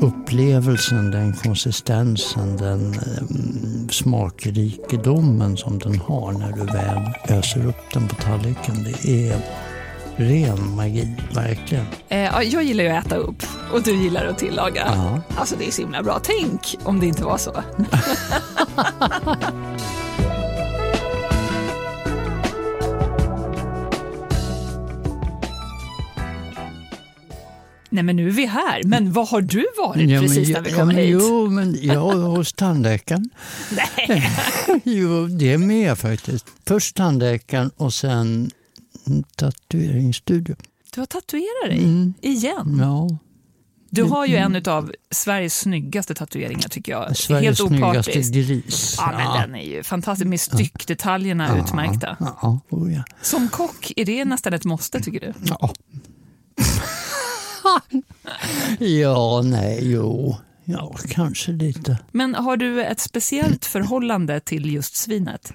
Upplevelsen, den konsistensen, den eh, smakrikedomen som den har när du väl öser upp den på tallriken. Det är ren magi, verkligen. Eh, jag gillar ju att äta upp och du gillar att tillaga. Ja. Alltså det är så himla bra. Tänk om det inte var så. Nej men nu är vi här. Men vad har du varit Ja, precis när vi ja, kommer men hit? Jo, men jag är hos tandläkaren. Nej. Jo, det är med faktiskt. Först tandläkaren och sen en tatueringsstudio. Du har tatuerat dig Mm. igen. Ja, Du har ju en av Sveriges snyggaste tatueringar tycker jag. Sveriges Helt snyggaste gris. Ja, men den är ju fantastisk med styckdetaljerna utmärkta. Ja, ja, oh ja. Som kock, är det nästan ett måste tycker du? Ja. Ja, nej, jo. Ja, kanske lite. Men har du ett speciellt förhållande till just svinet?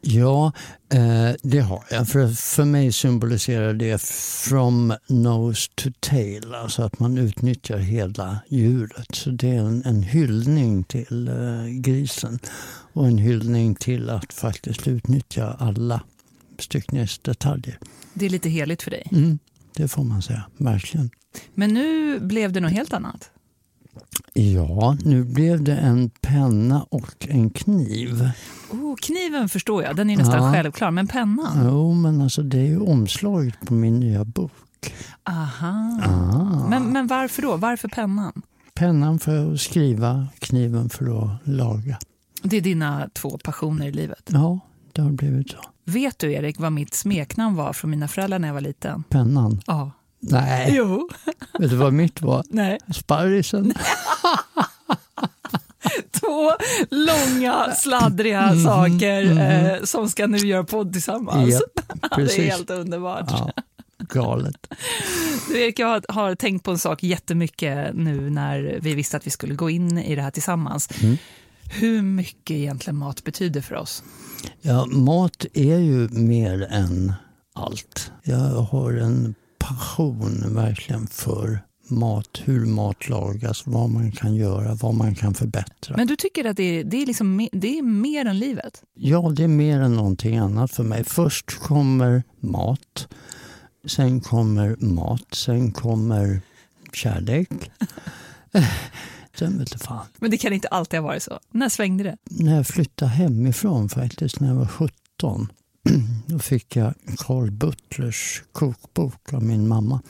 Ja, eh, det har jag. För, för mig symboliserar det from nose to tail, alltså att man utnyttjar hela djuret. Så det är en, en hyllning till eh, grisen och en hyllning till att faktiskt utnyttja alla styckningsdetaljer. Det är lite heligt för dig. Mm, det får man säga, verkligen. Men nu blev det något helt annat. Ja, nu blev det en penna och en kniv. Oh, kniven förstår jag, den är nästan Ja. självklar. Men pennan? Jo, men alltså det är ju omslaget på min nya bok. Aha. Ah. Men, men varför då? Varför pennan? Pennan för att skriva, kniven för att laga. Det är dina två passioner i livet. Ja, det har blivit så. Vet du Erik vad mitt smeknamn var från mina föräldrar när jag var liten? Pennan. Ja. Nej, Jo. vet du vad mitt var? Nej. Sparrisen. Två långa, sladdriga saker eh, som ska nu göra podd tillsammans. Japp, det är helt underbart. Ja, galet. Du Erik, jag har, har tänkt på en sak jättemycket nu när vi visste att vi skulle gå in i det här tillsammans. Mm. Hur mycket egentligen mat betyder för oss? Ja, mat är ju mer än allt. Jag har en passion verkligen för mat, hur mat lagas, vad man kan göra, vad man kan förbättra. Men du tycker att det är, det är, liksom, det är mer än livet? Ja, det är mer än någonting annat för mig. Först kommer mat, sen kommer mat, sen kommer kärlek. sen vet du fan. Men det kan inte alltid ha varit så. När svängde det? När jag flyttade hemifrån faktiskt, när jag var 17, då fick jag Carl Butlers kokbok av min mamma.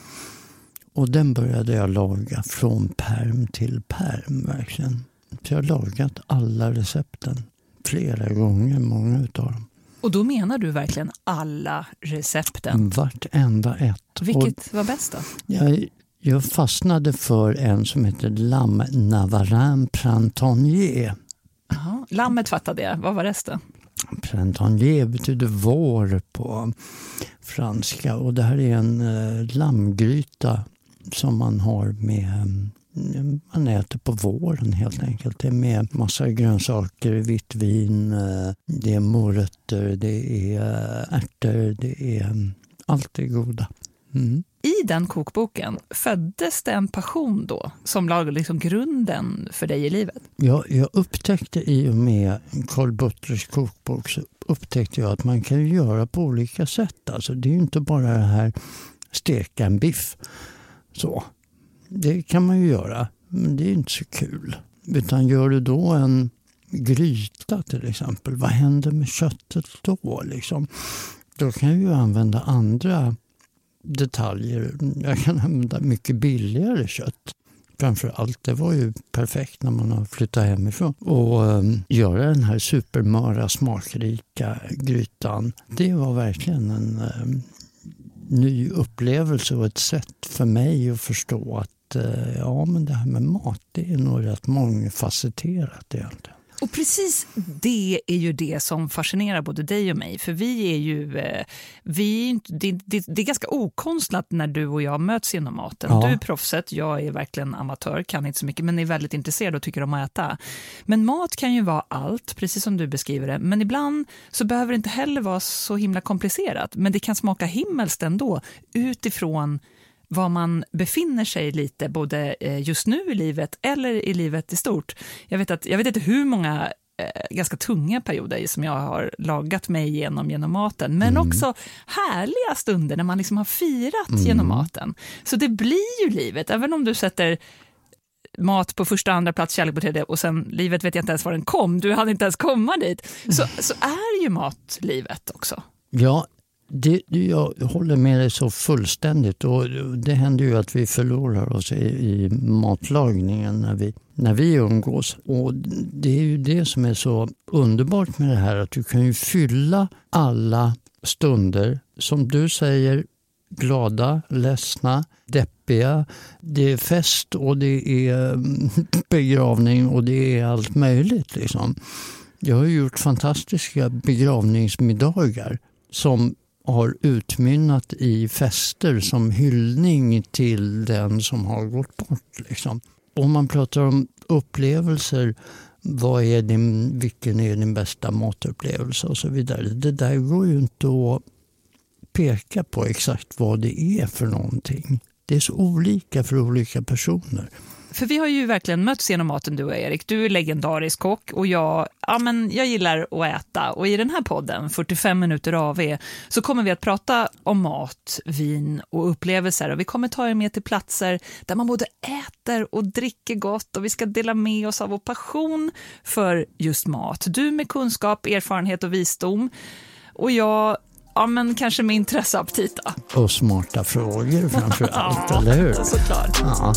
Och den började jag laga från perm till perm verkligen. Så jag har lagat alla recepten flera gånger, många utav dem. Och då menar du verkligen alla recepten. Vartenda ett. Och Vilket var bäst då? jag, jag fastnade för en som heter Lam Navarin Printanier. Jaha, Lammet fattade jag. Vad var resten? Printanier betyder vår på franska och det här är en eh, lammgryta som man har med mm, man äter på våren helt enkelt. Det är med massa grönsaker, vitt vin, eh, det är morötter, det är eh, ärtor, det är mm, allt det goda. Mm. I den kokboken, föddes det en passion då som lade liksom grunden för dig i livet? Ja, jag upptäckte i och med Carl Butlers kokbok så upptäckte jag att man kan göra på olika sätt. Alltså, det är ju inte bara det här steka en biff. Så. Det kan man ju göra, men det är inte så kul. Utan gör du då en gryta till exempel, vad händer med köttet då? Liksom? Då kan jag ju använda andra detaljer. Jag kan använda mycket billigare kött. Framför allt, det var ju perfekt när man har flyttat hemifrån. Och um, göra den här supermöra, smakrika grytan, det var verkligen en um, ny upplevelse och ett sätt för mig att förstå att uh, ja, men det här med mat, det är nog rätt mångfacetterat egentligen. Och precis det är ju det som fascinerar både dig och mig. För vi är ju... Eh, vi det, det, det är ganska okonstlat när du och jag möts inom maten. Ja. Du är proffset, jag är verkligen amatör, kan inte så mycket men är väldigt intresserad och tycker om att äta. Men mat kan ju vara allt, precis som du beskriver det. Men ibland så behöver det inte heller vara så himla komplicerat. Men det kan smaka himmelskt ändå utifrån var man befinner sig lite, både eh, just nu i livet eller i livet i stort. Jag vet, att, jag vet inte hur många eh, ganska tunga perioder som jag har lagat mig igenom genom maten, men mm. också härliga stunder när man liksom har firat mm. genom maten. Så det blir ju livet, även om du sätter mat på första, andra plats, kärlek på tredje och sen livet vet jag inte ens var den kom, du hann inte ens komma dit. Så, så är ju mat livet också. Ja, det, jag håller med dig så fullständigt. Och det händer ju att vi förlorar oss i, i matlagningen när vi, när vi umgås. Och det är ju det som är så underbart med det här att du kan ju fylla alla stunder, som du säger, glada, ledsna, deppiga. Det är fest och det är mm, begravning och det är allt möjligt. Liksom. Jag har gjort fantastiska begravningsmiddagar som har utmynnat i fester som hyllning till den som har gått bort. Liksom. Om man pratar om upplevelser, vad är din, vilken är din bästa matupplevelse och så vidare. Det där går ju inte att peka på exakt vad det är för någonting. Det är så olika för olika personer. För vi har ju verkligen mötts genom maten du och Erik. Du är legendarisk kock och jag, ja, men jag gillar att äta. Och i den här podden, 45 minuter AV, så kommer vi att prata om mat, vin och upplevelser. Och vi kommer ta er med till platser där man både äter och dricker gott och vi ska dela med oss av vår passion för just mat. Du med kunskap, erfarenhet och visdom och jag Ja, men kanske med intresse och smarta frågor framför allt, eller hur? såklart. Ja.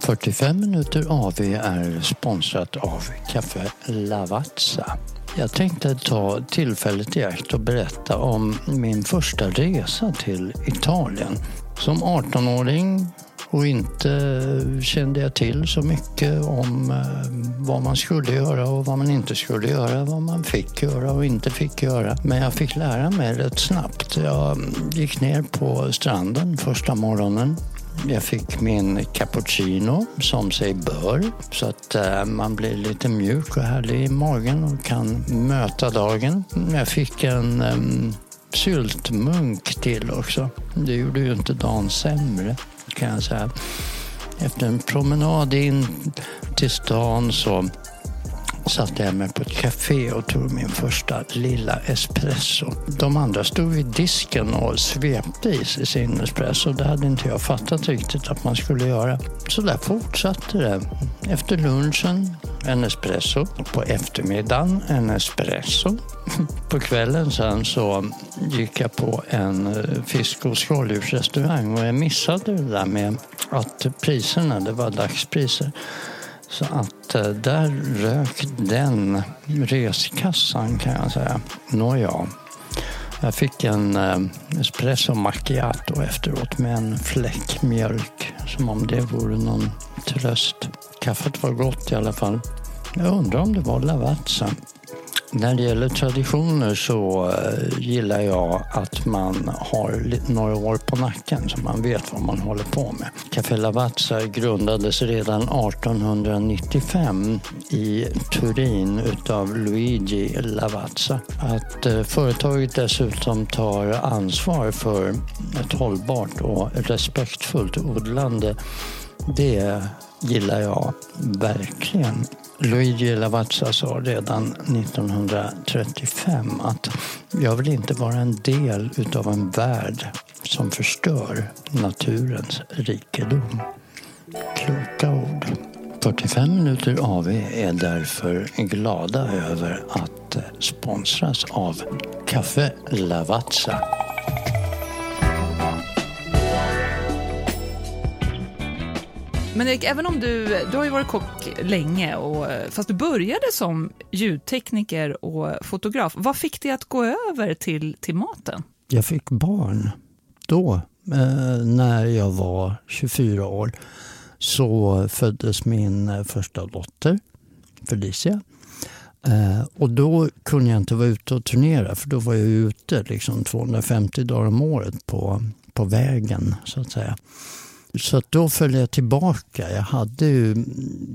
45 minuter AV är sponsrat av Café Lavazza. Jag tänkte ta tillfället i akt och berätta om min första resa till Italien. Som 18-åring och inte kände jag till så mycket om eh, vad man skulle göra och vad man inte skulle göra, vad man fick göra och inte fick göra. Men jag fick lära mig rätt snabbt. Jag gick ner på stranden första morgonen jag fick min cappuccino som sig bör så att eh, man blir lite mjuk och härlig i magen och kan möta dagen. Jag fick en um, syltmunk till också. Det gjorde ju inte dagen sämre kan jag säga. Efter en promenad in till stan så satte jag mig på ett café och tog min första lilla espresso. De andra stod vid disken och svepte i sig sin espresso. Det hade inte jag fattat riktigt att man skulle göra. Så där fortsatte det. Efter lunchen en espresso. På eftermiddagen en espresso. På kvällen sen så gick jag på en eh, fisk och skaldjursrestaurang och jag missade det där med att priserna, det var dagspriser. Så att eh, där rök den reskassan kan jag säga. Nåja. Jag fick en eh, espresso macchiato efteråt med en fläck mjölk. Som om det vore någon tröst. Kaffet var gott i alla fall. Jag undrar om det var Lavazza. När det gäller traditioner så eh, gillar jag att man har några år på nacken så man vet vad man håller på med. Café Lavazza grundades redan 1895 i Turin utav Luigi Lavazza. Att eh, företaget dessutom tar ansvar för ett hållbart och respektfullt odlande det gillar jag verkligen. Luigi Lavazza sa redan 1935 att jag vill inte vara en del utav en värld som förstör naturens rikedom. Kloka ord. 45 minuter AV är därför glada över att sponsras av Café Lavazza. Men Erik, även om du, du har ju varit kock länge, och, fast du började som ljudtekniker och fotograf. Vad fick dig att gå över till, till maten? Jag fick barn. Då, eh, när jag var 24 år, så föddes min eh, första dotter, Felicia. Eh, och då kunde jag inte vara ute och turnera för då var jag ute liksom 250 dagar om året på, på vägen så att säga. Så då föll jag tillbaka. Jag hade ju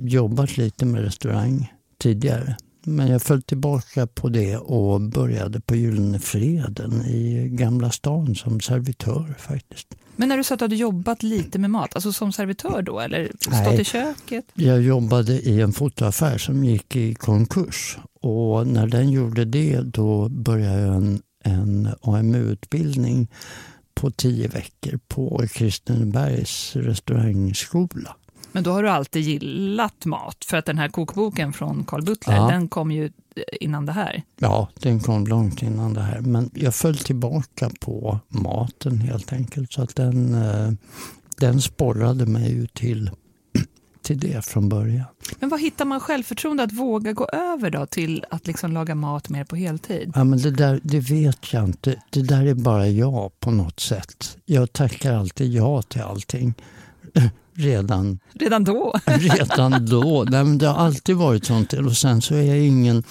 jobbat lite med restaurang tidigare Men jag föll tillbaka på det och började på Gyllene Freden i Gamla stan som servitör faktiskt. Men när du sa att du hade jobbat lite med mat, alltså som servitör då eller stått Nej. i köket? Jag jobbade i en fotoaffär som gick i konkurs och när den gjorde det då började jag en, en AMU-utbildning på tio veckor på Kristinebergs restaurangskola. Men då har du alltid gillat mat, för att den här kokboken från Carl Butler, Ja. den kom ju innan det här. Ja, den kom långt innan det här. Men jag föll tillbaka på maten helt enkelt. Så att den, eh, den sporrade mig ju till, till det från början. Men vad hittar man självförtroende att våga gå över då till att liksom laga mat mer på heltid? Ja, men det, där, det vet jag inte. Det där är bara jag på något sätt. Jag tackar alltid ja till allting. Redan, Redan då? redan då. Nej, men det har alltid varit sånt. Och sen så är jag ingen,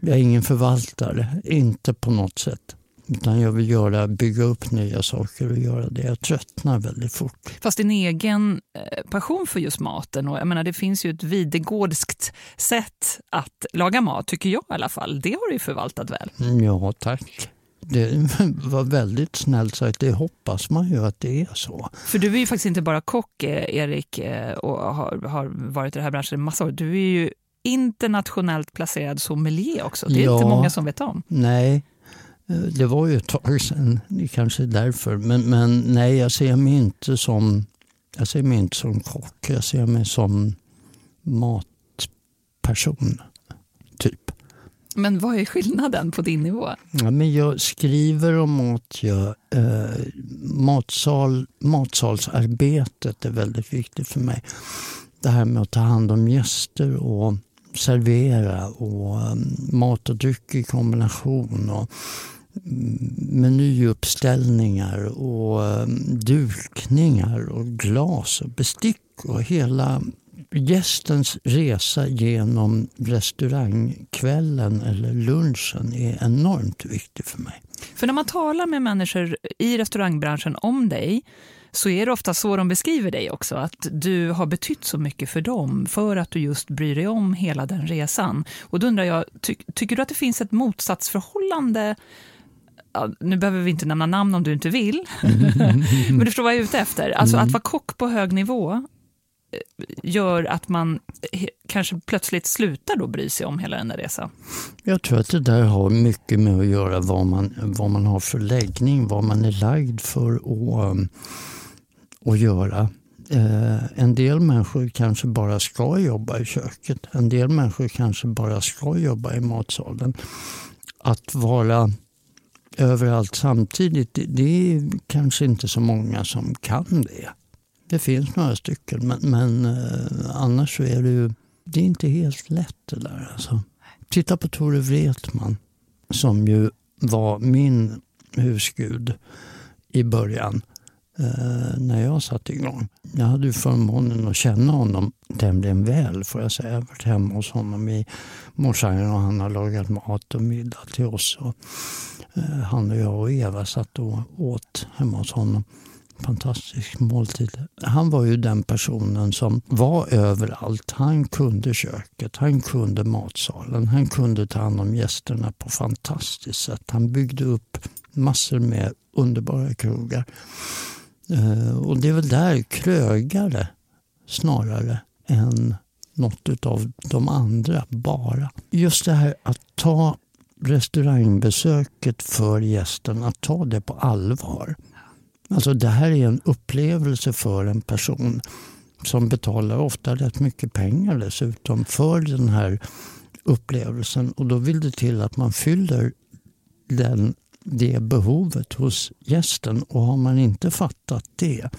jag är ingen förvaltare. Inte på något sätt. Utan jag vill göra, bygga upp nya saker och göra det. Jag tröttnar väldigt fort. Fast din egen eh, passion för just maten, och jag menar det finns ju ett videgårdskt sätt att laga mat, tycker jag i alla fall. Det har du ju förvaltat väl. Ja, tack. Det var väldigt snällt sagt. Det hoppas man ju att det är så. För du är ju faktiskt inte bara kock, eh, Erik, eh, och har, har varit i den här branschen i massa år. Du är ju internationellt placerad sommelier också. Det är Ja. inte många som vet om. Nej, det var ju ett tag sedan. Det kanske är därför. Men, men nej, jag ser mig inte som jag ser mig inte som kock. Jag ser mig som matperson, typ. Men vad är skillnaden på din nivå? Ja, men jag skriver om mat. Jag, eh, matsal, matsalsarbetet är väldigt viktigt för mig. Det här med att ta hand om gäster och servera och um, mat och dryck i kombination. Och, menyuppställningar och ehm, dukningar och glas och bestick och hela gästens resa genom restaurangkvällen eller lunchen är enormt viktig för mig. För när man talar med människor i restaurangbranschen om dig så är det ofta så de beskriver dig också, att du har betytt så mycket för dem för att du just bryr dig om hela den resan. Och då undrar jag, ty tycker du att det finns ett motsatsförhållande Ja, nu behöver vi inte nämna namn om du inte vill, men du förstår vad jag är ute efter. Alltså att vara kock på hög nivå eh, gör att man he- kanske plötsligt slutar då bry sig om hela den där resan. Jag tror att det där har mycket med att göra vad man, vad man har för läggning, vad man är lagd för att, att göra. Eh, en del människor kanske bara ska jobba i köket. En del människor kanske bara ska jobba i matsalen. Att vara överallt samtidigt, det, det är kanske inte så många som kan det. Det finns några stycken, men, men eh, annars så är det ju det är inte helt lätt det där. Alltså. Titta på Tore Wretman som ju var min husgud i början eh, när jag satte igång. Jag hade ju förmånen att känna honom tämligen väl får jag säga. Jag har varit hemma hos honom i morsan och han har lagat mat och middag till oss. Och, eh, han och jag och Eva satt och åt hemma hos honom. Fantastisk måltid. Han var ju den personen som var överallt. Han kunde köket, han kunde matsalen, han kunde ta hand om gästerna på fantastiskt sätt. Han byggde upp massor med underbara krogar. Eh, och det är väl där krögare snarare än något av de andra bara. Just det här att ta restaurangbesöket för gästen, att ta det på allvar. Alltså det här är en upplevelse för en person som betalar ofta rätt mycket pengar dessutom för den här upplevelsen. Och då vill det till att man fyller den, det behovet hos gästen. Och har man inte fattat det,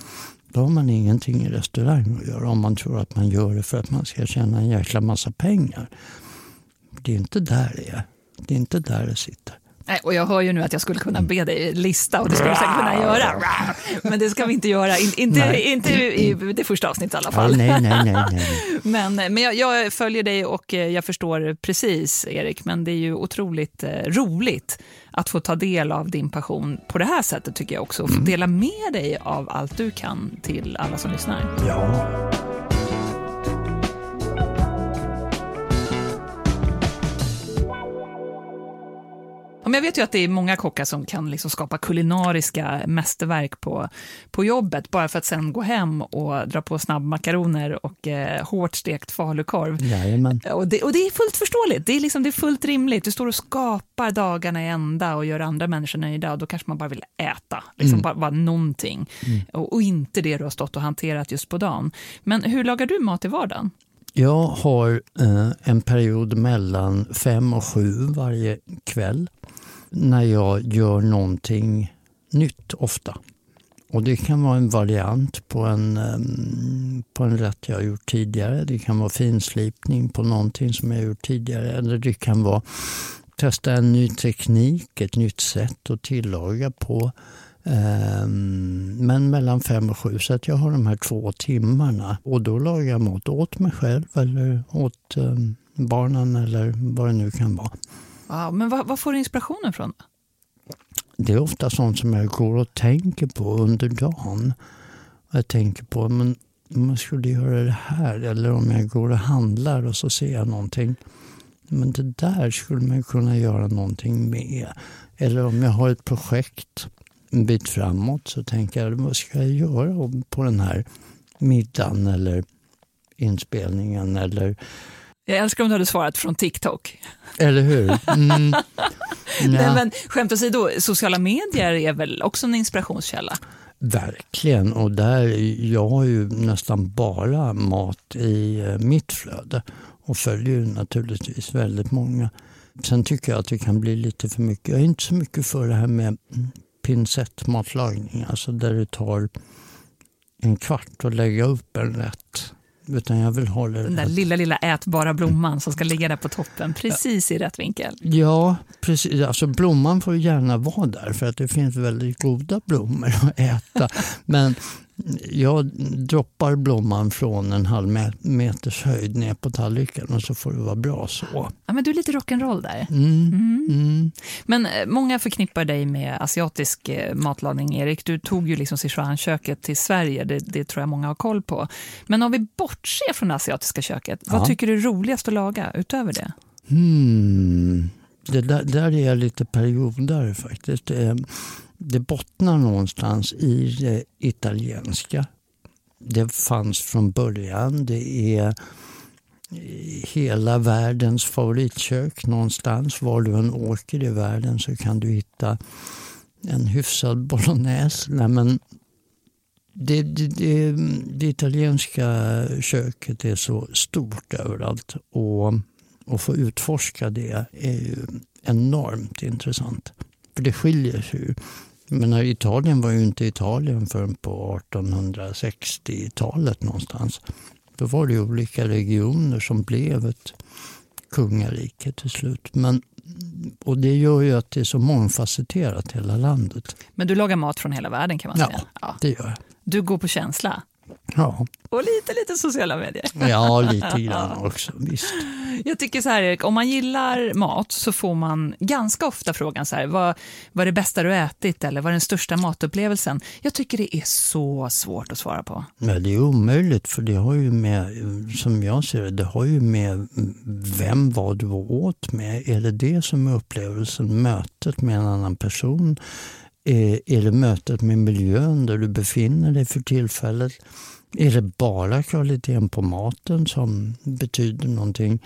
då har man ingenting i restaurang att göra om man tror att man gör det för att man ska tjäna en jäkla massa pengar. Det är inte där det är. Det är inte där det sitter. Nej, och jag hör ju nu att jag skulle kunna be dig lista och det skulle du säkert kunna göra. Men det ska vi inte göra, In, inte, Nej. inte i det första avsnittet i alla Ja, fall. nej, nej, nej, nej. Men, men jag, jag följer dig och eh, jag förstår precis, Erik, men det är ju otroligt eh, roligt att få ta del av din passion på det här sättet tycker jag också. Få dela med dig av allt du kan till alla som lyssnar. Ja. Men jag vet ju att det är många kockar som kan liksom skapa kulinariska mästerverk på, på jobbet, bara för att sen gå hem och dra på snabbmakaroner och eh, hårt stekt falukorv. Jajamän. Och det, och det är fullt förståeligt, det är, liksom, det är fullt rimligt. Du står och skapar dagarna i ända och gör andra människor nöjda och då kanske man bara vill äta, liksom Mm. bara, bara någonting. Och, och inte det du har stått och hanterat just på dagen. Men hur lagar du mat i vardagen? Jag har eh, en period mellan fem och sju varje kväll när jag gör någonting nytt ofta. Och Det kan vara en variant på en, på en rätt jag har gjort tidigare. Det kan vara finslipning på någonting som jag har gjort tidigare. Eller det kan vara testa en ny teknik, ett nytt sätt att tillaga på. Men mellan fem och sju, så att jag har de här två timmarna. Och då lagar jag mat åt mig själv eller åt barnen eller vad det nu kan vara. Wow, men vad, vad får du inspirationen från? Det är ofta sånt som jag går och tänker på under dagen. Jag tänker på men om jag skulle göra det här eller om jag går och handlar och så ser jag någonting. Men det där skulle man kunna göra någonting med. Eller om jag har ett projekt en bit framåt så tänker jag vad ska jag göra på den här middagen eller inspelningen eller jag älskar om du hade svarat från TikTok. eller hur? Mm. Nej, men skämt åsido, sociala medier är väl också en inspirationskälla? Verkligen, och där, jag har ju nästan bara mat i eh, mitt flöde och följer naturligtvis väldigt många. Sen tycker jag att det kan bli lite för mycket. Jag är inte så mycket för det här med mm, pincettmatlagning, alltså där det tar en kvart att lägga upp en rätt. Utan jag vill ha Den där lilla, lilla ätbara blomman som ska ligga där på toppen, precis i rätt vinkel. Ja, precis. Alltså blomman får gärna vara där för att det finns väldigt goda blommor att äta. Men jag droppar blomman från en halv me- meters höjd ner på tallriken och så får det vara bra så. Ja, men du är lite rock'n'roll där. Mm. Mm. Men eh, många förknippar dig med asiatisk eh, matlagning, Erik. Du tog ju liksom Sichuan-köket till Sverige, det, det tror jag många har koll på. Men om vi bortser från det asiatiska köket, vad Ja. tycker du är roligast att laga utöver det? Hmm. Det där, där är jag lite periodare faktiskt. Det, bottnar någonstans i det italienska. Det fanns från början. Det är hela världens favoritkök någonstans. Var du än åker i världen så kan du hitta en hyfsad bolognese. Nej, men det, det, det, det italienska köket är så stort överallt. Och att få utforska det är ju enormt intressant. För det skiljer sig ju. Men Italien var ju inte Italien förrän på 1860-talet någonstans. Då var det olika regioner som blev ett kungarike till slut. Men, och det gör ju att det är så mångfacetterat hela landet. Men du lagar mat från hela världen kan man Ja. säga. Ja. Det gör jag. Du går på känsla. Ja, Och lite, lite sociala medier. ja lite grann också. Visst. Jag tycker så här, Erik, om man gillar mat så får man ganska ofta frågan så här, vad, vad är det bästa du ätit eller vad är den största matupplevelsen? Jag tycker det är så svårt att svara på. Men det är omöjligt för det har ju med, som jag ser det, det har ju med vem var du åt med. Är det det som är upplevelsen, mötet med en annan person? Eh, är, det mötet med miljön där du befinner dig för tillfället? Är det bara kvaliteten på maten som betyder någonting?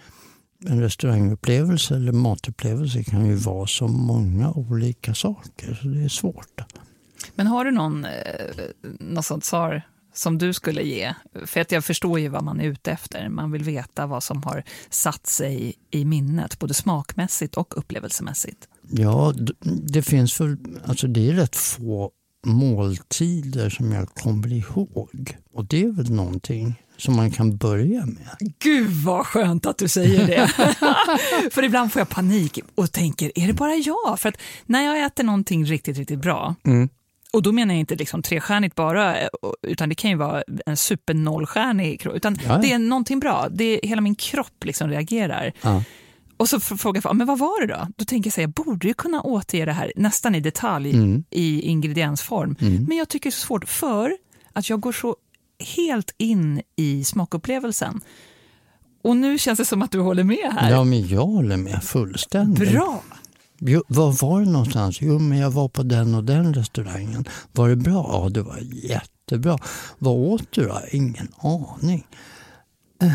En restaurangupplevelse eller matupplevelse kan ju vara så många olika saker, så det är svårt. Men har du någon, eh, något sånt svar som du skulle ge? För att jag förstår ju vad man är ute efter. Man vill veta vad som har satt sig i minnet, både smakmässigt och upplevelsemässigt. Ja, det finns väl, alltså det är rätt få måltider som jag kommer ihåg. Och det är väl någonting som man kan börja med. Gud vad skönt att du säger det. för ibland får jag panik och tänker, är det bara jag? För att när jag äter någonting riktigt, riktigt bra, och då menar jag inte liksom trestjärnigt bara, eh, utan det kan ju vara en super nollstjärnig, kro- utan Ja. det är någonting bra. Det är, hela min kropp liksom reagerar. Ja. Och så frågar jag, men vad var det då? Då tänker jag säga, jag borde ju kunna återge det här nästan i detalj Mm. i ingrediensform. Men jag tycker det är så svårt för att jag går så helt in i smakupplevelsen. Och nu känns det som att du håller med här. Ja, men jag håller med fullständigt. Bra! Jo, var var det någonstans? Jo, men jag var på den och den restaurangen. Var det bra? Ja, det var jättebra. Vad åt du då? Ingen aning. Eh,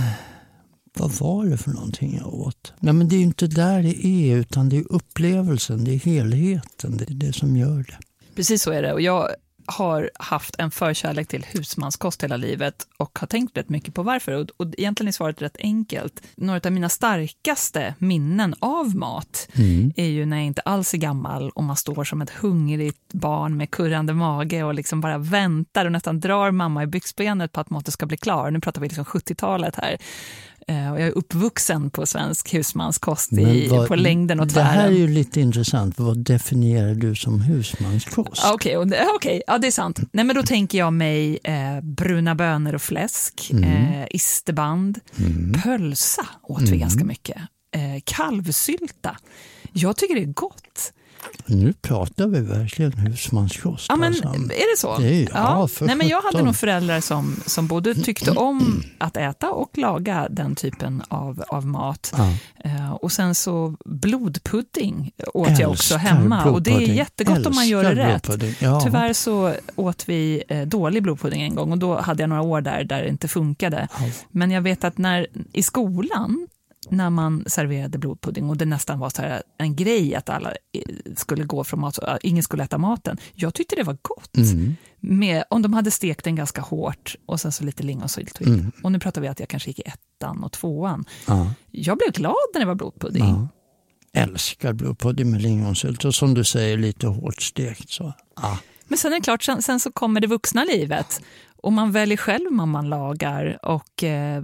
vad var det för någonting jag åt? Nej, men det är ju inte där det är, utan det är upplevelsen, det är helheten, det är det som gör det. Precis så är det. Och jag har haft en förkärlek till husmanskost hela livet och har tänkt rätt mycket på varför. Och, och egentligen är svaret rätt enkelt. Några av mina starkaste minnen av mat mm. är ju när jag inte alls är gammal och man står som ett hungrigt barn med kurrande mage och liksom bara väntar och nästan drar mamma i byxbenet på att maten ska bli klar. Nu pratar vi liksom 70-talet här. Eh, och jag är uppvuxen på svensk husmanskost i, vad, på längden och tvären. Det här är ju lite intressant. Vad definierar du som husmanskost? Okej, okay, okay, ja, det är sant. Nej, men då tänker jag mig eh, bruna bönor och fläsk, mm. eh, isterband, mm. pölsa åt vi mm. ganska mycket, eh, kalvsylta. Jag tycker det är gott. Nu pratar vi verkligen husmanskost. Ja, men är det så? Det är, ja, ja. Nej, men jag hade nog föräldrar som, som både tyckte om att äta och laga den typen av, av mat. Ja. Uh, och sen så blodpudding åt Älskar jag också hemma. Och det är jättegott Älskar om man gör det rätt. Ja. Tyvärr så åt vi eh, dålig blodpudding en gång och då hade jag några år där, där det inte funkade. Men jag vet att när i skolan när man serverade blodpudding och det nästan var så en grej att alla eh, skulle gå från mat, ingen skulle äta maten. Jag tyckte det var gott. Mm. Med, om de hade stekt den ganska hårt och sen så lite lingonsylt mm. Och nu pratar vi att jag kanske gick i ettan och tvåan. Ja. Jag blev glad när det var blodpudding. Ja. Älskar blodpudding med lingonsylt och som du säger lite hårt stekt. Så. Ja. Men sen är det klart, sen, sen så kommer det vuxna livet och man väljer själv vad man lagar. Och eh,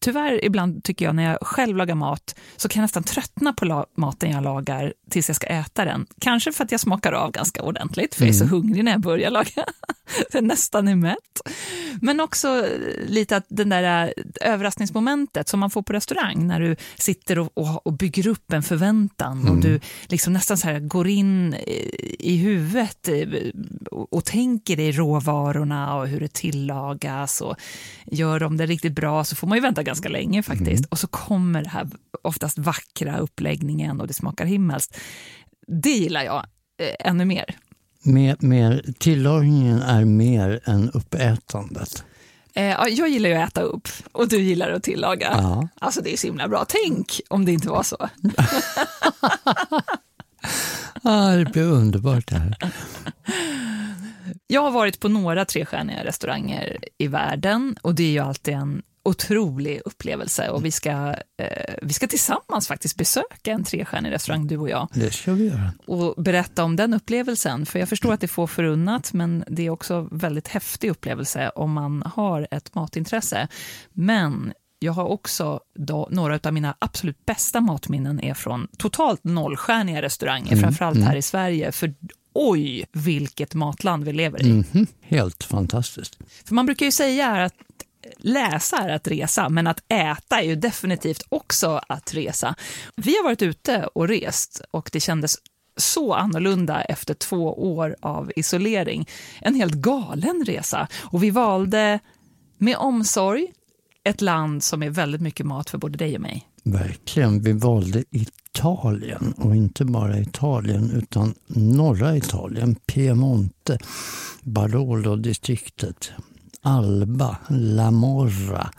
tyvärr ibland tycker jag när jag själv lagar mat så kan jag nästan tröttna på maten jag lagar tills jag ska äta den. Kanske för att jag smakar av ganska ordentligt, för mm. jag är så mm. hungrig när jag börjar laga. jag nästan är mätt. Men också lite att den där eh, överraskningsmomentet som man får på restaurang när du sitter och, och, och bygger upp en förväntan mm. och du liksom nästan så här går in i huvudet eh, och, och tänker dig råvarorna och hur det tillagas och gör de det riktigt bra så får man ju vänta ganska länge faktiskt. Mm. Och så kommer det här oftast vackra uppläggningen och det smakar himmelskt. Det gillar jag eh, ännu mer. Mer, mer, tillagningen är mer än uppätandet. Eh, jag gillar ju att äta upp och du gillar att tillaga. Ja. Alltså det är så himla bra. Tänk om det inte var så. ah, det blir underbart det här. Jag har varit på några trestjärniga restauranger i världen och det är ju alltid en otrolig upplevelse och vi ska, eh, vi ska tillsammans faktiskt besöka en trestjärnig restaurang, du och jag. Det ska vi göra. Och berätta om den upplevelsen, för jag förstår att det är få förunnat, men det är också väldigt häftig upplevelse om man har ett matintresse. Men jag har också då, några av mina absolut bästa matminnen är från totalt nollstjärniga restauranger, mm, framförallt mm. här i Sverige. För oj, vilket matland vi lever i. Mm, helt fantastiskt. För man brukar ju säga att läsa är att resa, men att äta är ju definitivt också att resa. Vi har varit ute och rest och det kändes så annorlunda efter två år av isolering. En helt galen resa. Och vi valde med omsorg ett land som är väldigt mycket mat för både dig och mig. Verkligen. Vi valde Italien och inte bara Italien utan norra Italien, Piemonte, Barolo-distriktet, Alba, La Morra,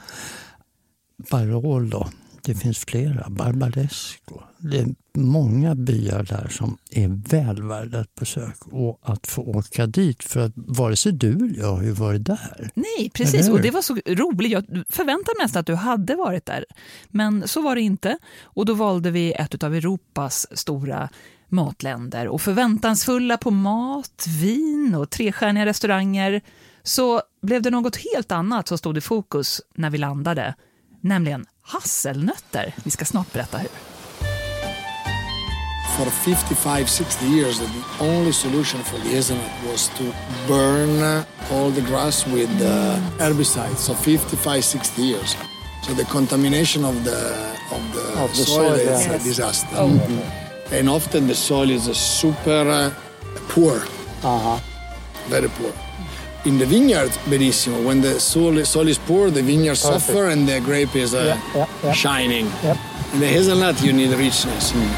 Barolo. Det finns flera, Barbaresco. Det är många byar där som är väl värda ett besök och att få åka dit för att vare sig du eller jag har ju varit där. Nej, precis. Och det var så roligt. Jag förväntade mig nästan att du hade varit där. Men så var det inte. Och då valde vi ett av Europas stora matländer och förväntansfulla på mat, vin och trestjärniga restauranger så blev det något helt annat som stod i fokus när vi landade, nämligen hasselnötter. Vi ska snart berätta hur. For 55-60 years, the only solution for the hazelnut was to burn all the grass with uh, herbicides. So 55-60 years. So the contamination of the of the, of the soil, soil, is yeah. a disaster. Oh. Mm-hmm. And often the soil is super uh, poor, uh-huh. very poor. In the vineyard, benissimo. When the soil, soil is poor, the vineyard Perfect. suffer and the grape is uh, yeah, yeah, yeah. shining. In the hazelnut, you need richness. Mm.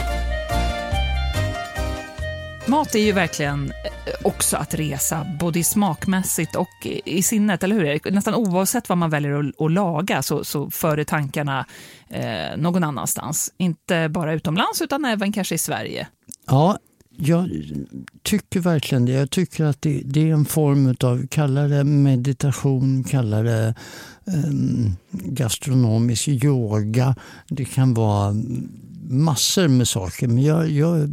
Mat är ju verkligen eh, också att resa, både smakmässigt och i sinnet, eller hur? Nästan oavsett vad man väljer att, att laga så, så för det tankarna eh, någon annanstans. Inte bara utomlands, utan även kanske i Sverige. Ja, jag tycker verkligen det. Jag tycker att det, det är en form av, kalla det meditation, kalla det um, gastronomisk yoga. Det kan vara massor med saker. Men jag, jag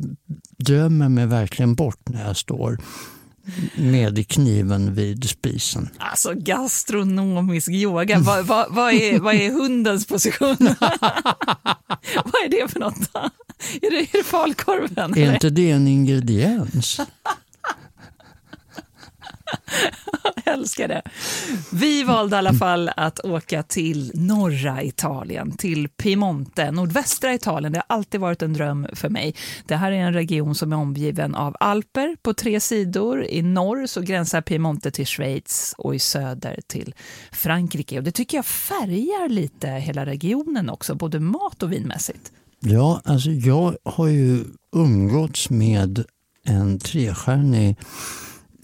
drömmer mig verkligen bort när jag står med kniven vid spisen. Alltså gastronomisk yoga, vad, vad, vad, är, vad är hundens position? vad är det för något? Är det, är det falukorven? Är inte det en ingrediens? Jag älskar det. Vi valde i alla fall att åka till norra Italien, till Piemonte, nordvästra Italien. Det har alltid varit en dröm för mig. Det här är en region som är omgiven av alper på tre sidor. I norr så gränsar Piemonte till Schweiz och i söder till Frankrike. Och det tycker jag färgar lite hela regionen också, både mat och vinmässigt. Ja, alltså jag har ju umgåtts med en trestjärnig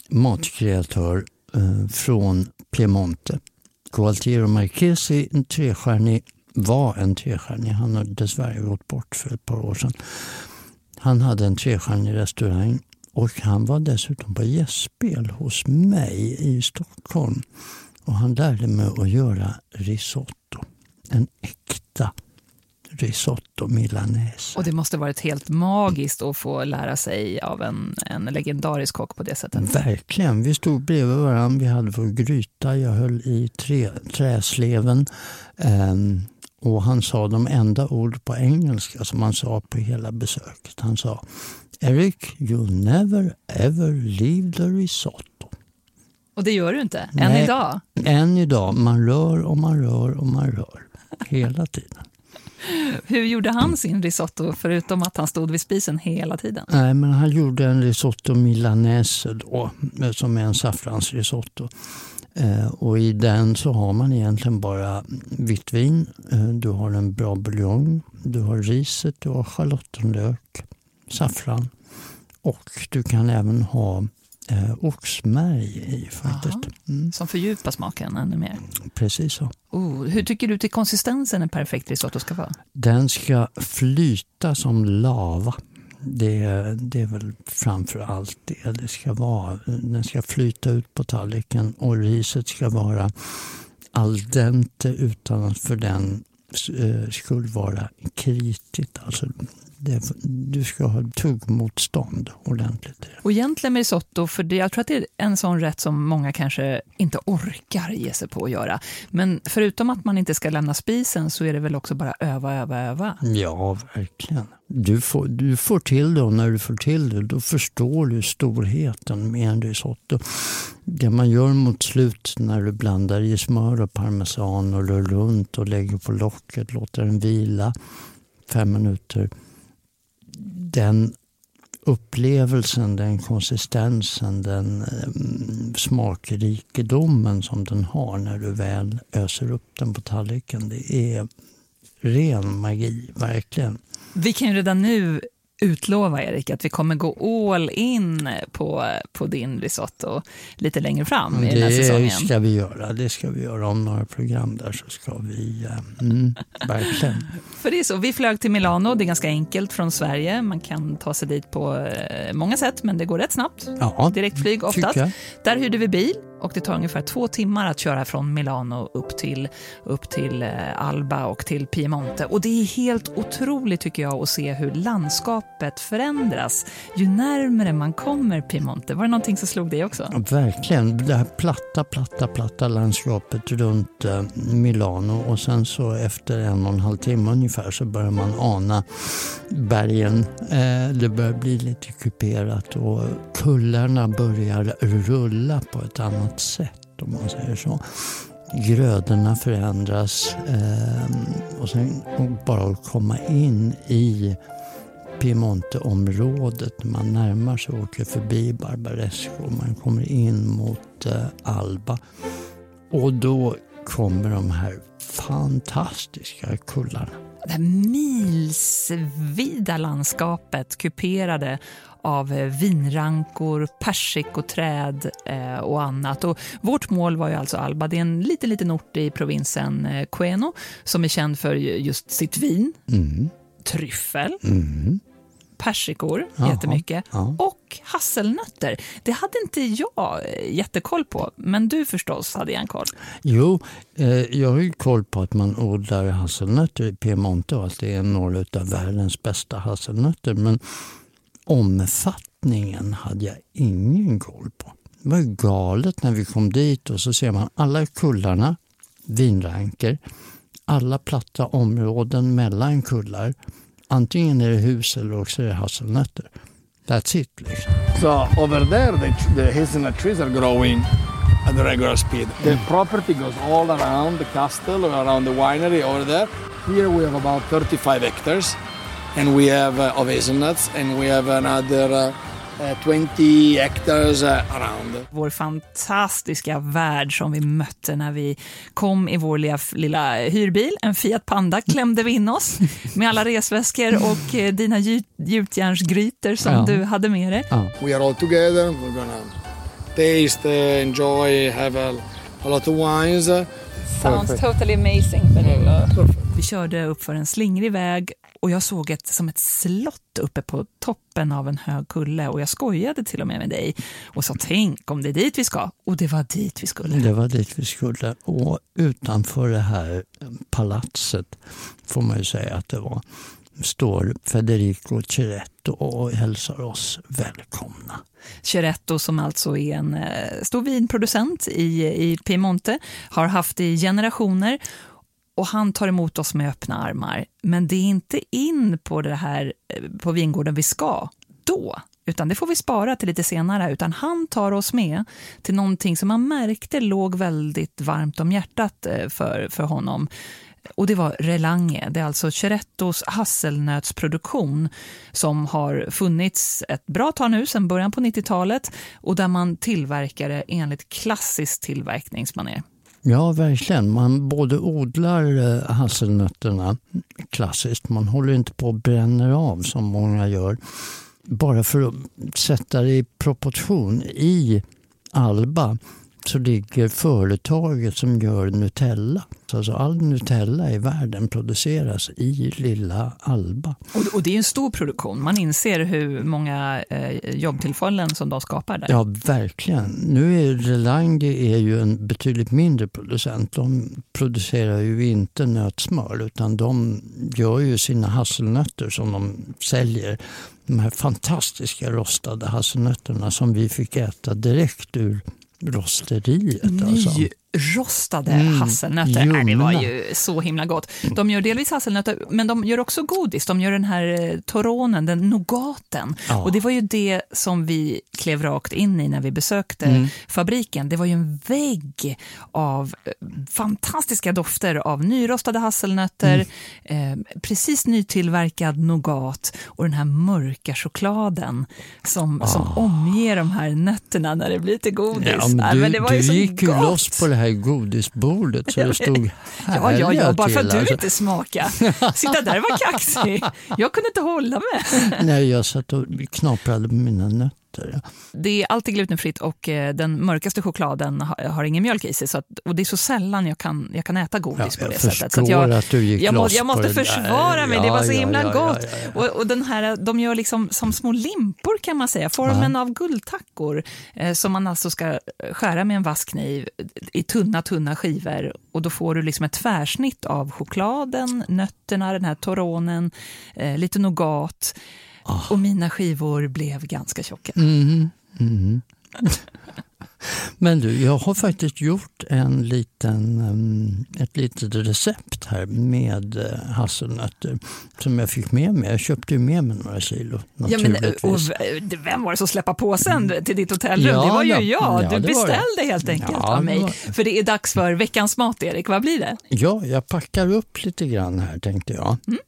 matkreatör eh, från Piemonte. Gualtiero Marchesi, en trestjärnig, var en trestjärnig. Han har dessvärre gått bort för ett par år sedan. Han hade en trestjärnig restaurang och han var dessutom på gästspel hos mig i Stockholm. Och han lärde mig att göra risotto. En äkta risotto milanese. Och det måste varit helt magiskt att få lära sig av en, en legendarisk kock på det sättet. Verkligen. Vi stod bredvid varandra, vi hade vår gryta, jag höll i trä, träsleven. Um, och han sa de enda ord på engelska som han sa på hela besöket. Han sa Eric, you never ever leave the risotto. Och det gör du inte? Än Nej, idag? Än idag. Man rör och man rör och man rör. Hela tiden. Hur gjorde han sin risotto, förutom att han stod vid spisen hela tiden? Nej, men han gjorde en risotto milanese då, eh, som är en saffransrisotto. Eh, och I den så har man egentligen bara vitt vin, eh, du har en bra buljong, du har riset, du har schalottenlök, saffran och du kan även ha eh, oxmärg i faktiskt. Mm. Som fördjupar smaken ännu mer? Precis så. Oh, hur tycker du till konsistensen en perfekt risotto ska vara? Den ska flyta som lava. Det, det är väl framför allt det det ska vara. Den ska flyta ut på tallriken och riset ska vara al dente utan att för den eh, skulle vara kritigt. Alltså det, du ska ha tuggmotstånd ordentligt. Och egentligen med risotto, för det, jag tror att det är en sån rätt som många kanske inte orkar ge sig på att göra. Men förutom att man inte ska lämna spisen så är det väl också bara öva, öva, öva? Ja, verkligen. Du får, du får till det och när du får till det då förstår du storheten med en risotto. Det man gör mot slut när du blandar i smör och parmesan och rör runt och lägger på locket, låter den vila fem minuter den upplevelsen, den konsistensen, den eh, smakrikedomen som den har när du väl öser upp den på tallriken. Det är ren magi, verkligen. Vi kan ju redan nu utlova, Erik, att vi kommer gå all in på, på din risotto lite längre fram i det den här säsongen. Det ska vi göra. Det ska vi göra. Om några program där så ska vi... Eh, mm, verkligen. För det är så. Vi flög till Milano. Det är ganska enkelt från Sverige. Man kan ta sig dit på eh, många sätt, men det går rätt snabbt. Ja, Direktflyg oftast. Där hyrde vi bil och det tar ungefär två timmar att köra från Milano upp till, upp till eh, Alba och till Piemonte. Och det är helt otroligt tycker jag att se hur landskapet förändras ju närmare man kommer Piemonte. Var det någonting som slog dig också? Ja, verkligen. Det här platta, platta, platta landskapet runt eh, Milano och sen så efter en och en halv timme ungefär så börjar man ana bergen. Eh, det börjar bli lite kuperat och kullarna börjar rulla på ett annat annat sätt om man säger så. Grödorna förändras eh, och sen bara att komma in i Piemonteområdet. Man närmar sig och åker förbi Barbaresco och man kommer in mot eh, Alba. Och då kommer de här fantastiska kullarna. Det här milsvida landskapet kuperade av eh, vinrankor, persikoträd eh, och annat. Och vårt mål var ju alltså Alba. Det är en liten, liten ort i provinsen eh, Queno som är känd för just sitt vin, Mm. tryffel, Mm. persikor Jaha, jättemycket ja. och hasselnötter. Det hade inte jag eh, jättekoll på, men du förstås hade en koll. Jo, eh, jag har ju koll på att man odlar hasselnötter i Piemonte och att det är några av världens bästa hasselnötter. Men omfattningen hade jag ingen koll på. Det var ju galet när vi kom dit och så ser man alla kullarna, vinranker, alla platta områden mellan kullar. Antingen är det hus eller också är det hasselnötter. That's it. Liksom. So over there, the, the hazelnut trees are growing at a regular speed. The property goes all around the castle or around the winery over there. Here we have about 35 hectares, and we have uh, of hazelnuts, and we have another uh, uh, 20 hectares uh, around. Vår fantastiska värld som vi mötte när vi kom i vår lilla, lilla hyrbil, en Fiat Panda, klämde vi in oss med alla resväskor och eh, dina gjut, gjutjärnsgrytor som Ja. du hade med dig. Ja. We are all together. We're gonna taste, uh, enjoy, have a, a lot of wines. Sounds totally amazing. Vi körde upp för en slingrig väg och jag såg ett, som ett slott uppe på toppen av en hög kulle och jag skojade till och med med dig och sa tänk om det är dit vi ska. Och det var dit vi skulle. Det var dit vi skulle. Och utanför det här palatset får man ju säga att det var står Federico Ceretto och hälsar oss välkomna. Ceretto som alltså är en eh, stor vinproducent i, i Piemonte, har haft det i generationer och han tar emot oss med öppna armar. Men det är inte in på det här eh, på vingården vi ska då, utan det får vi spara till lite senare. Utan han tar oss med till någonting som man märkte låg väldigt varmt om hjärtat eh, för, för honom. Och det var Relange, det är alltså Cerettos hasselnötsproduktion som har funnits ett bra tag nu, sedan början på 90-talet, och där man tillverkar det enligt klassiskt tillverkningsmanér. Ja, verkligen. Man både odlar eh, hasselnötterna klassiskt, man håller inte på och bränner av som många gör. Bara för att sätta det i proportion. I Alba så ligger företaget som gör Nutella. Alltså all Nutella i världen produceras i lilla Alba. Och, och det är en stor produktion, man inser hur många eh, jobbtillfällen som de skapar där. Ja, verkligen. Nu är Relange är ju en betydligt mindre producent. De producerar ju inte nötsmör utan de gör ju sina hasselnötter som de säljer. De här fantastiska rostade hasselnötterna som vi fick äta direkt ur rosteriet. Alltså. Nyrostade Mm, hasselnötter, Nej, det var ljumna. ju så himla gott. De gör delvis hasselnötter, men de gör också godis. De gör den här eh, toronen, den nougaten. Ja. Och det var ju det som vi klev rakt in i när vi besökte Mm. fabriken. Det var ju en vägg av eh, fantastiska dofter av nyrostade hasselnötter, Mm. eh, precis nytillverkad nougat och den här mörka chokladen som, som omger de här nötterna när det blir till godis. Ah. Ja, men du men det var ju så gott. Här godisbordet så det stod Ja, ja, ja, härliga bara för att du alltså. inte smaka. Sitta där vara kaxig. Jag kunde inte hålla mig. Nej, jag satt och knaprade på mina nötter. Det är alltid glutenfritt och eh, den mörkaste chokladen har, ingen mjölk i sig. Så att, och det är så sällan jag kan, jag kan äta godis på jag det sättet. Så jag, att du gick jag, må, jag på måste det försvara mig, det Ja, var så ja, himla ja, ja, gott. ja, ja. Och, och den här, de gör liksom som små limpor kan man säga, formen av guldtackor eh, som man alltså ska skära med en vass kniv i tunna, tunna skivor och då får du liksom ett tvärsnitt av chokladen, nötterna, den här toronen, eh, lite nougat och mina skivor blev ganska tjocka. Mhm, mhm. Men du, jag har faktiskt gjort en liten, um, ett litet recept här med uh, hasselnötter som jag fick med mig. Jag köpte ju med mig några kilo Ja, men, naturligtvis. och, v- vem var det som släppte påsen till ditt hotellrum? Ja, det var ju ja. jag. Ja, du det det. beställde helt enkelt Ja, av det mig. var- För det är dags för veckans mat, Erik. Vad blir det? Ja, jag packar upp lite grann här tänkte jag. Mm.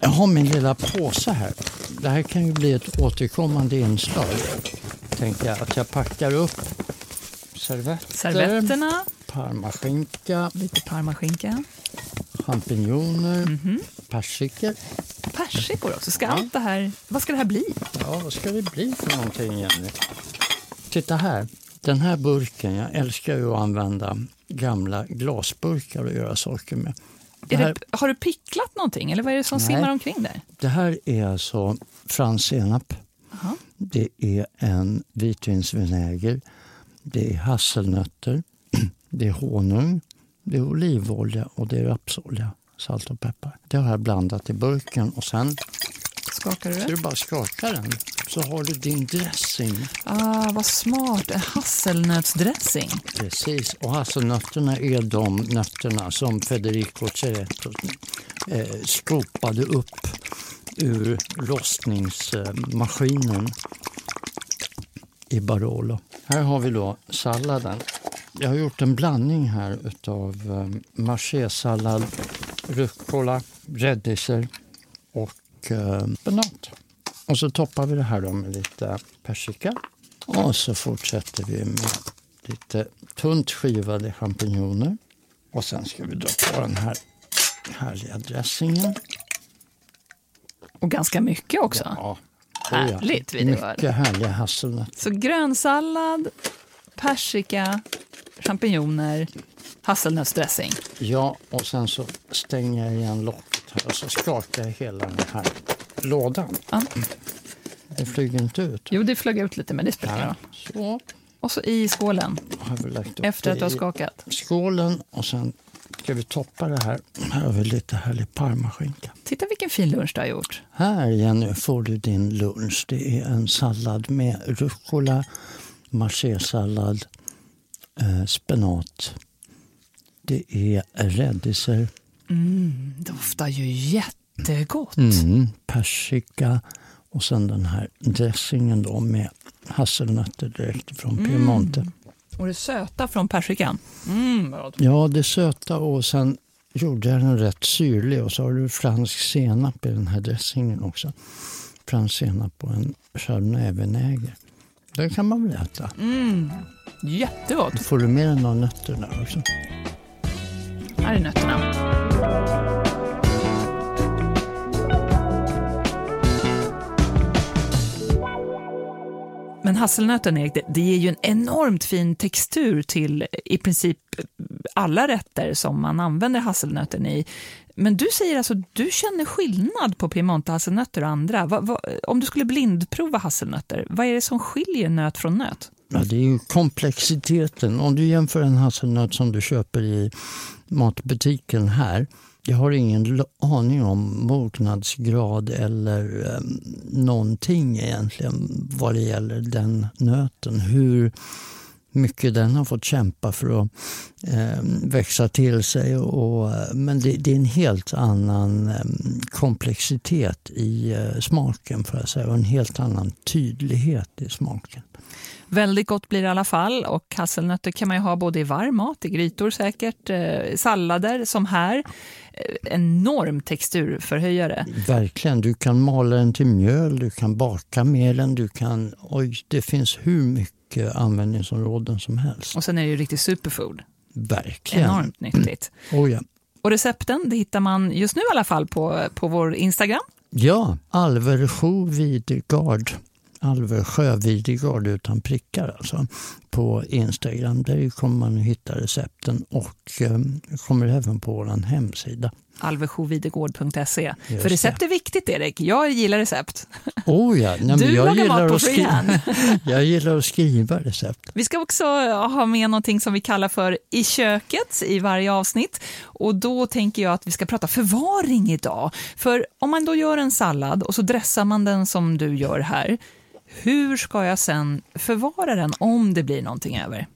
Jag har min lilla påse här. Det här kan ju bli ett återkommande inslag. Tänkte jag att jag packar upp servetter, Servetterna, parmaskinka, lite parmaskinka, champinjoner, Mhm. persika. persikor också. Ska allt det här, vad ska det här bli? Ja, vad ska det bli för någonting Jenny? Titta här. Den här burken, jag älskar ju att använda gamla glasburkar och göra saker med. Det har du picklat någonting eller vad är det som Nej. simmar omkring där? det här är alltså fransk senap. Jaha. Det är en vitvinsvinäger. Det är hasselnötter. Det är honung. Det är olivolja och det är rapsolja. Salt och peppar. Det har jag blandat i burken och sen Skakar du det? du bara skaka den så har du din dressing. Ah, vad smart. En hasselnötsdressing. Precis, och hasselnötterna är de nötterna som Federico Ceretto eh, skopade upp ur rostningsmaskinen i Barolo. Här har vi då salladen. Jag har gjort en blandning här utav eh, machésallad, rucola, rädisor och eh, spenat. Och så toppar vi det här då med lite persika. Och så fortsätter vi med lite tunt skivade champinjoner. Och sen ska vi dra på den här härliga dressingen. Och ganska mycket också. Ja, Härligt, det vara. Mycket härliga hasselnötter. Så grönsallad, persika, champinjoner, hasselnötsdressing. Ja, och sen så stänger jag igen locket här och så skakar jag hela den här lådan. Ja. Det flyger inte ut. Jo, det flög ut lite, men det spelar ingen roll. Och så i skålen, efter att du har skakat. skålen och sen ska vi toppa det här. Vi lite härlig parmaskinka. Titta vilken fin lunch du har gjort. Här Jenny får du din lunch. Det är en sallad med rucola, machésallad, eh, spenat. Det är rädisor, Mm, doftar ju jättegott. mm, persika och sen den här dressingen då med hasselnötter direkt från Piemonte. Och det söta från persikan. Mm. Ja, det söta och sen gjorde jag den rätt syrlig och så har du fransk senap i den här dressingen också. Fransk senap och en chardonnay-vinäger. Den kan man väl äta. Mm, jättegott. Får du med dig några nötter där också? Här är nötterna. Men hasselnöten, Erik, det, det ger ju en enormt fin textur till i princip alla rätter som man använder hasselnöten i. Men du säger alltså du känner skillnad på Piemonte-hasselnötter och andra. Va, va, om du skulle blindprova hasselnötter, vad är det som skiljer nöt från nöt? Ja, det är ju komplexiteten. Om du jämför en hasselnöt som du köper i matbutiken här. Jag har ingen aning om mognadsgrad eller eh, någonting egentligen vad det gäller den nöten. Hur mycket den har fått kämpa för att eh, växa till sig. Och, eh, men det, det är en helt annan eh, komplexitet i eh, smaken får jag säga och en helt annan tydlighet i smaken. Väldigt gott blir det i alla fall och hasselnötter kan man ju ha både i varm mat, i grytor säkert, eh, sallader som här. Eh, enorm texturförhöjare. Verkligen, du kan mala den till mjöl, du kan baka med den, du kan... Oj, det finns hur mycket användningsområden som helst. Och sen är det ju riktigt superfood. Verkligen. Enormt nyttigt. Oh, ja. Och recepten det hittar man just nu i alla fall på, på vår Instagram. ja, Alversjo Videgard. Alversjö Videgard utan prickar alltså. På Instagram. Där kommer man hitta recepten och eh, kommer även på vår hemsida. alversjovidegård.se. Just För recept är viktigt, Erik. Jag gillar recept. Oh ja, nej, Du jag, lagar gillar mat på freehand. jag gillar att skriva recept. Vi ska också ha med någonting som vi kallar för I köket i varje avsnitt. Och då tänker jag att vi ska prata förvaring idag. För om man då gör en sallad och så dressar man den som du gör här, hur ska jag sen förvara den om det blir någonting över?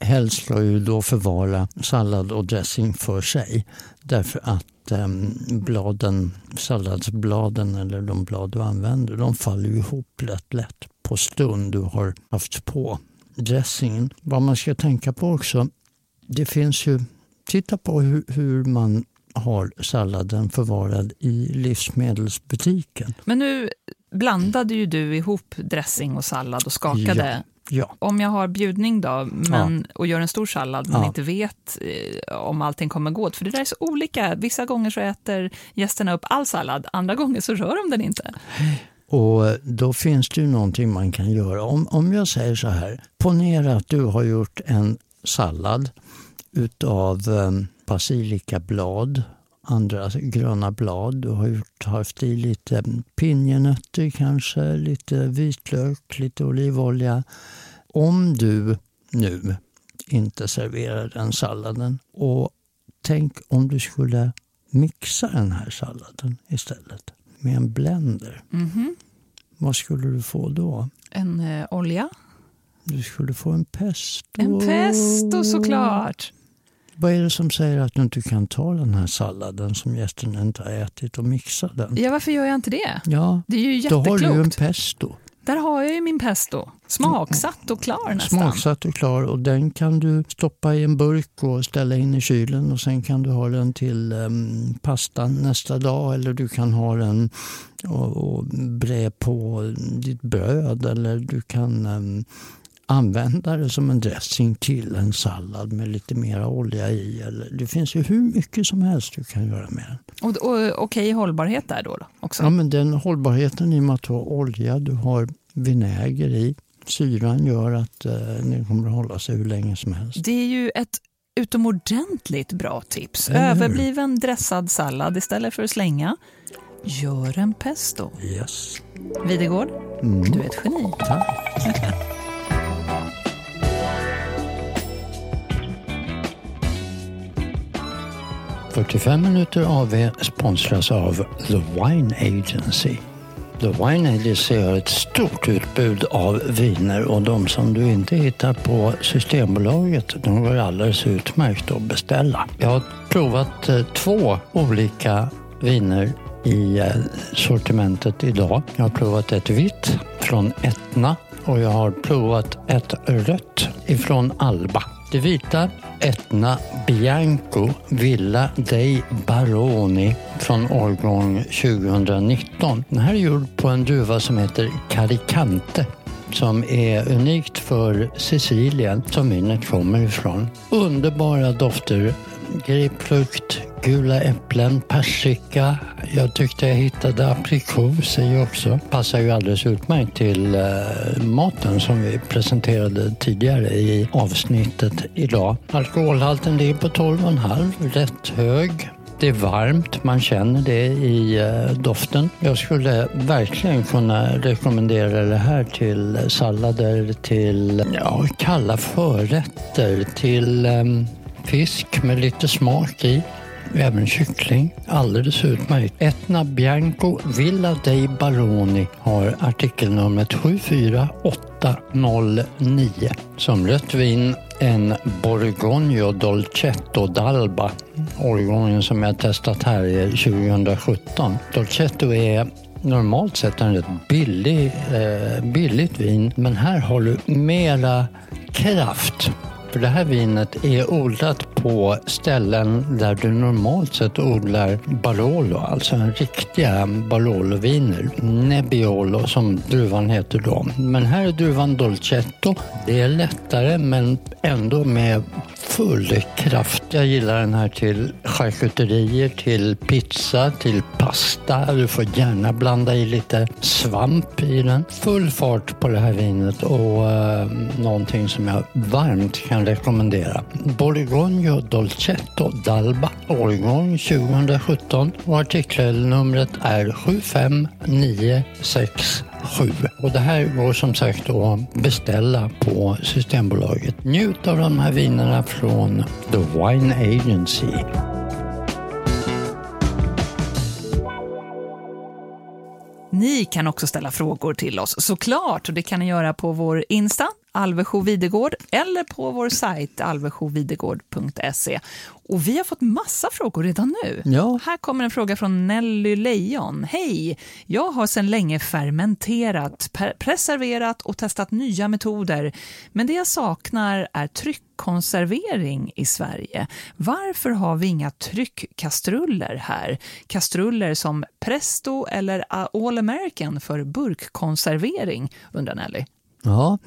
Helst ska ju då förvara sallad och dressing för sig. Därför att eh, bladen, salladsbladen eller de blad du använder, de faller ihop lätt lätt på stund du har haft på dressingen. Vad man ska tänka på också, det finns ju, titta på hur, hur man har salladen förvarad i livsmedelsbutiken. Men nu blandade ju du ihop dressing och sallad och skakade Ja. Om jag har bjudning då, men, och gör en stor sallad men Ja. inte vet eh, om allting kommer gå åt, för det där är så olika. Vissa gånger så äter gästerna upp all sallad, andra gånger så rör de den inte. Och då finns det ju någonting man kan göra. Om, om jag säger så här, ponera att du har gjort en sallad utav eh, basilikablad, andra gröna blad. Du har haft i lite pinjenötter kanske, lite vitlök, lite olivolja. Om du nu inte serverar den salladen och tänk om du skulle mixa den här salladen istället med en blender. Mhm. Vad skulle du få då? En eh, olja, Du skulle få en pesto. en pesto såklart. Vad är det som säger att du inte kan ta den här salladen som gästen inte har ätit och mixa den? Ja, varför gör jag inte det? Ja, Det är ju då har du ju en jätteklokt. pesto. Där har jag ju min pesto. Smaksatt och klar nästan. Smaksatt och klar och den kan du stoppa i en burk och ställa in i kylen och sen kan du ha den till um, pastan nästa dag eller du kan ha den och, och bre på ditt bröd eller du kan em, använda det som en dressing till en sallad med lite mer olja i. Eller, det finns ju hur mycket som helst du kan göra med den. Och, och okej hållbarhet där då, då också. Ja, men den hållbarheten i och med att du har olja, du har vinäger i. Syran gör att eh, den kommer att hålla sig hur länge som helst. Det är ju ett utomordentligt bra tips. Överbliven dressad sallad istället för att slänga. Gör en pesto. Yes. Videgård, Mm. du är ett geni. Tack. ...45 minuter AV sponsras av The Wine Agency. The Wine Agency har ett stort utbud av viner och de som du inte hittar på Systembolaget de går alldeles utmärkt att beställa. Jag har provat eh, två olika viner i eh, sortimentet idag. Jag har provat ett vitt från Etna och jag har provat ett rött ifrån Alba. Det vita Etna Bianco Villa dei Baroni från årgång 2019. Den här är gjord på en duva som heter Caricante som är unikt för Sicilien som vinet kommer ifrån. Underbara dofter grapefrukt, gula äpplen, persika. Jag tyckte jag hittade aprikos i också. Passar ju alldeles utmärkt till eh, maten som vi presenterade tidigare i avsnittet idag. Alkoholhalten ligger på 12,5, rätt hög. Det är varmt, man känner det i eh, doften. Jag skulle verkligen kunna rekommendera det här till sallader, till ja, kalla förrätter, till um, fisk med lite smak i. Även kyckling. Alldeles utmärkt. Etna Bianco Villa dei Baroni har artikelnumret 74809. Som rött vin en Borgogno Dolcetto d'Alba. Årgången som jag testat här är 2017. Dolcetto är normalt sett en rätt billig, eh, billigt vin men här har du mera kraft. För det här vinet är odlat på ställen där du normalt sett odlar Barolo, alltså en riktiga Barolo-viner. Nebbiolo som druvan heter då. Men här är druvan Dolcetto. Det är lättare men ändå med full kraft. Jag gillar den här till charkuterier, till pizza, till pasta. Du får gärna blanda i lite svamp i den. Full fart på det här vinet och eh, någonting som jag varmt kan rekommendera. Borgogno Dolcetto d'Alba, årgång 2017 och artikelnumret är 75967. Och det här går som sagt att beställa på Systembolaget. Njut av de här vinerna från The Wine Agency. Ni kan också ställa frågor till oss såklart och det kan ni göra på vår Insta, Alvesjo Videgård, eller på vår sajt alvesjovidegård.se. Och vi har fått massa frågor redan nu. Ja. Här kommer en fråga från Nelly Lejon. Hej! Jag har sedan länge fermenterat, preserverat och testat nya metoder. Men det jag saknar är tryckkonservering i Sverige. Varför har vi inga tryckkastruller här? Kastruller som Presto eller All American för burkkonservering, undrar Nelly. Ja,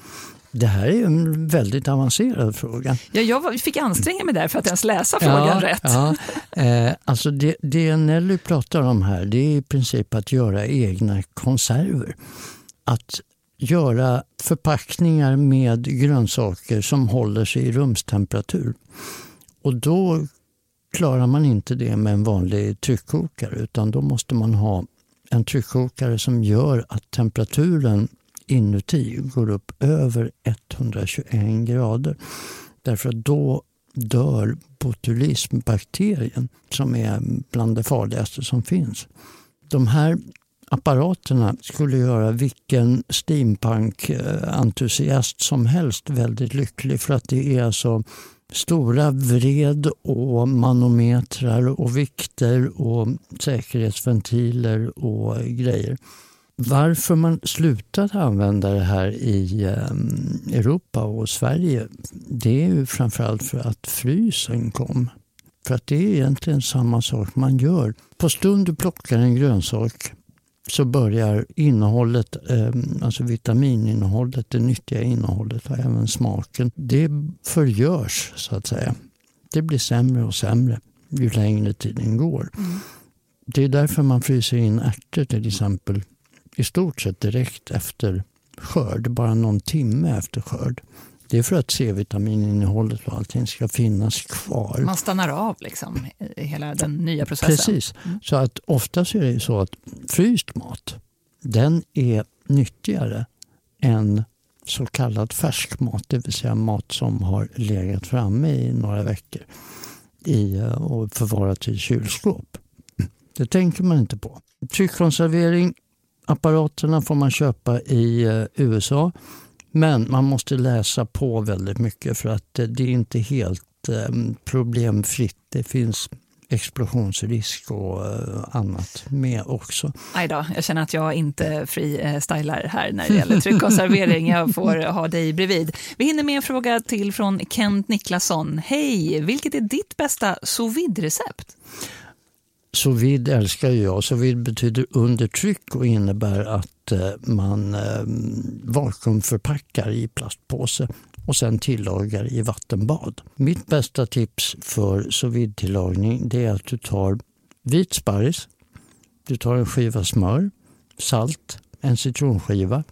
Det här är en väldigt avancerad fråga. Ja, jag fick anstränga mig där för att ens läsa frågan ja, rätt. Ja. Eh, alltså det, det Nelly pratar om här det är i princip att göra egna konserver. Att göra förpackningar med grönsaker som håller sig i rumstemperatur. Och då klarar man inte det med en vanlig tryckkokare utan då måste man ha en tryckkokare som gör att temperaturen inuti går upp över 121 grader. Därför att då dör botulismbakterien som är bland det farligaste som finns. De här apparaterna skulle göra vilken steampunk-entusiast som helst väldigt lycklig för att det är alltså stora vred och manometrar och vikter och säkerhetsventiler och grejer. Varför man slutade använda det här i ehm, Europa och Sverige det är ju framförallt för att frysen kom. För att det är egentligen samma sak man gör. På stund du plockar en grönsak så börjar innehållet, ehm, alltså vitamininnehållet, det nyttiga innehållet och även smaken, det förgörs så att säga. Det blir sämre och sämre ju längre tiden går. Mm. Det är därför man fryser in ärtor till exempel i stort sett direkt efter skörd, bara någon timme efter skörd. Det är för att C-vitamininnehållet och allting ska finnas kvar. Man stannar av liksom i hela den nya processen. Precis. Mm. Så att oftast är det så att fryst mat, den är nyttigare än så kallad färsk mat, det vill säga mat som har legat framme i några veckor i, eh, och förvarat i kylskåp. Det tänker man inte på. Tryckkonservering Apparaterna får man köpa i eh, USA men man måste läsa på väldigt mycket för att det är inte helt ehm, problemfritt. Det finns explosionsrisk och eh, annat med också. Aj då, jag känner att jag inte freestylar här när det gäller tryckkonservering. Jag får ha dig bredvid. Vi hinner med en fråga till från Kent Niklasson. Hej, vilket är ditt bästa sous recept Sous vide älskar jag. Sous vide betyder under tryck och innebär att eh, man eh, vakuumförpackar i plastpåse och sen tillagar i vattenbad. Mitt bästa tips för sous vide-tillagning är att du tar vit sparris, du tar en skiva smör, salt, en citronskiva,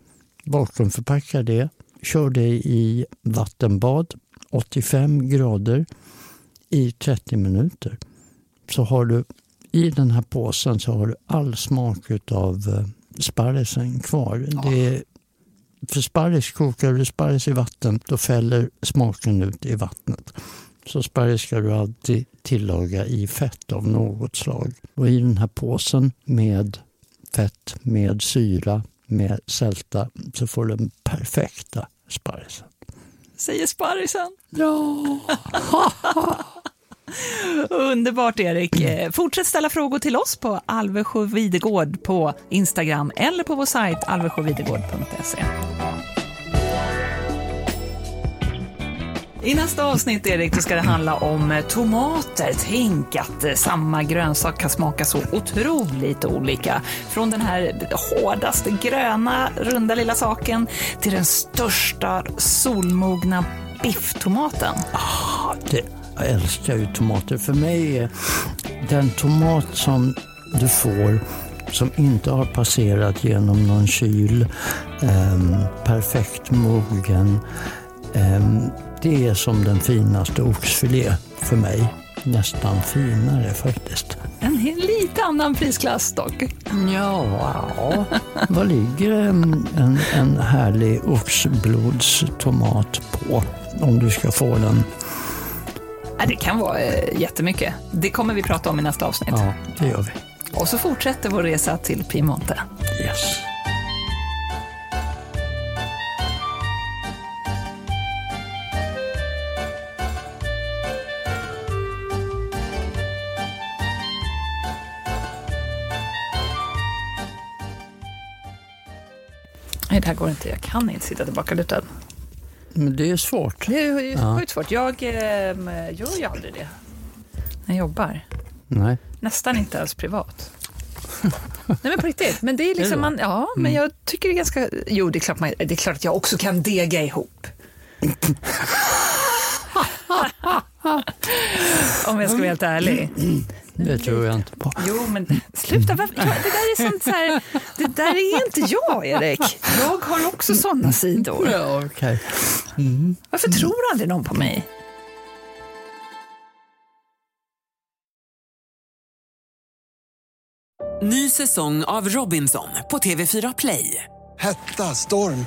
vakuumförpackar det, kör det i vattenbad 85 grader i 30 minuter. Så har du i den här påsen så har du all smak av eh, sparrisen kvar. Ja. Det är, för sparris, kokar du sparris i vatten då fäller smaken ut i vattnet. Så sparris ska du alltid tillaga i fett av något slag. Och i den här påsen med fett, med syra, med sälta så får du den perfekta sparrisen. Säger sparrisen. Ja! Underbart Erik. Eh, fortsätt ställa frågor till oss på Alvesjö Videgård på Instagram eller på vår sajt alvesjövidegård.se. I nästa avsnitt, Erik, då ska det handla om eh, tomater. Tänk att eh, samma grönsak kan smaka så otroligt olika. Från den här hårdaste gröna, runda lilla saken till den största solmogna bifftomaten. Ah, det älskar ju tomater. För mig är den tomat som du får som inte har passerat genom någon kyl, eh, perfekt mogen. Eh, det är som den finaste oxfilé för mig. Nästan finare faktiskt. En lite annan prisklass dock. Ja, vad ligger en, en, en härlig oxblodstomat på om du ska få den det kan vara eh, jättemycket. Det kommer vi prata om i nästa avsnitt. Ja, det gör vi. Och så fortsätter vår resa till Piemonte. Yes. Nej, det här går inte. Jag kan inte sitta tillbakalutad. Men det är svårt. Det är ja. svårt. Jag eh, gör ju aldrig det när jag jobbar. Nej. Nästan inte ens privat. Nej men på riktigt. Men det är liksom, man, ja, men Mm. jag tycker det är ganska, jo det är klart, man, det är klart att jag också kan dega ihop. Om jag ska vara helt ärlig. Det tror jag inte på. Jo, men sluta. Varför? Ja, det där är sånt så här, det där är inte jag, Erik. Jag har också såna sidor. Ja, okej. Varför tror aldrig någon på mig? Ny säsong av Robinson på TV4 Play. Hetta, storm,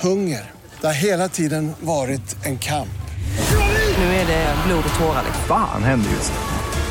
hunger. Det har hela tiden varit en kamp. Nu är det blod och tårar. Fan händer just nu.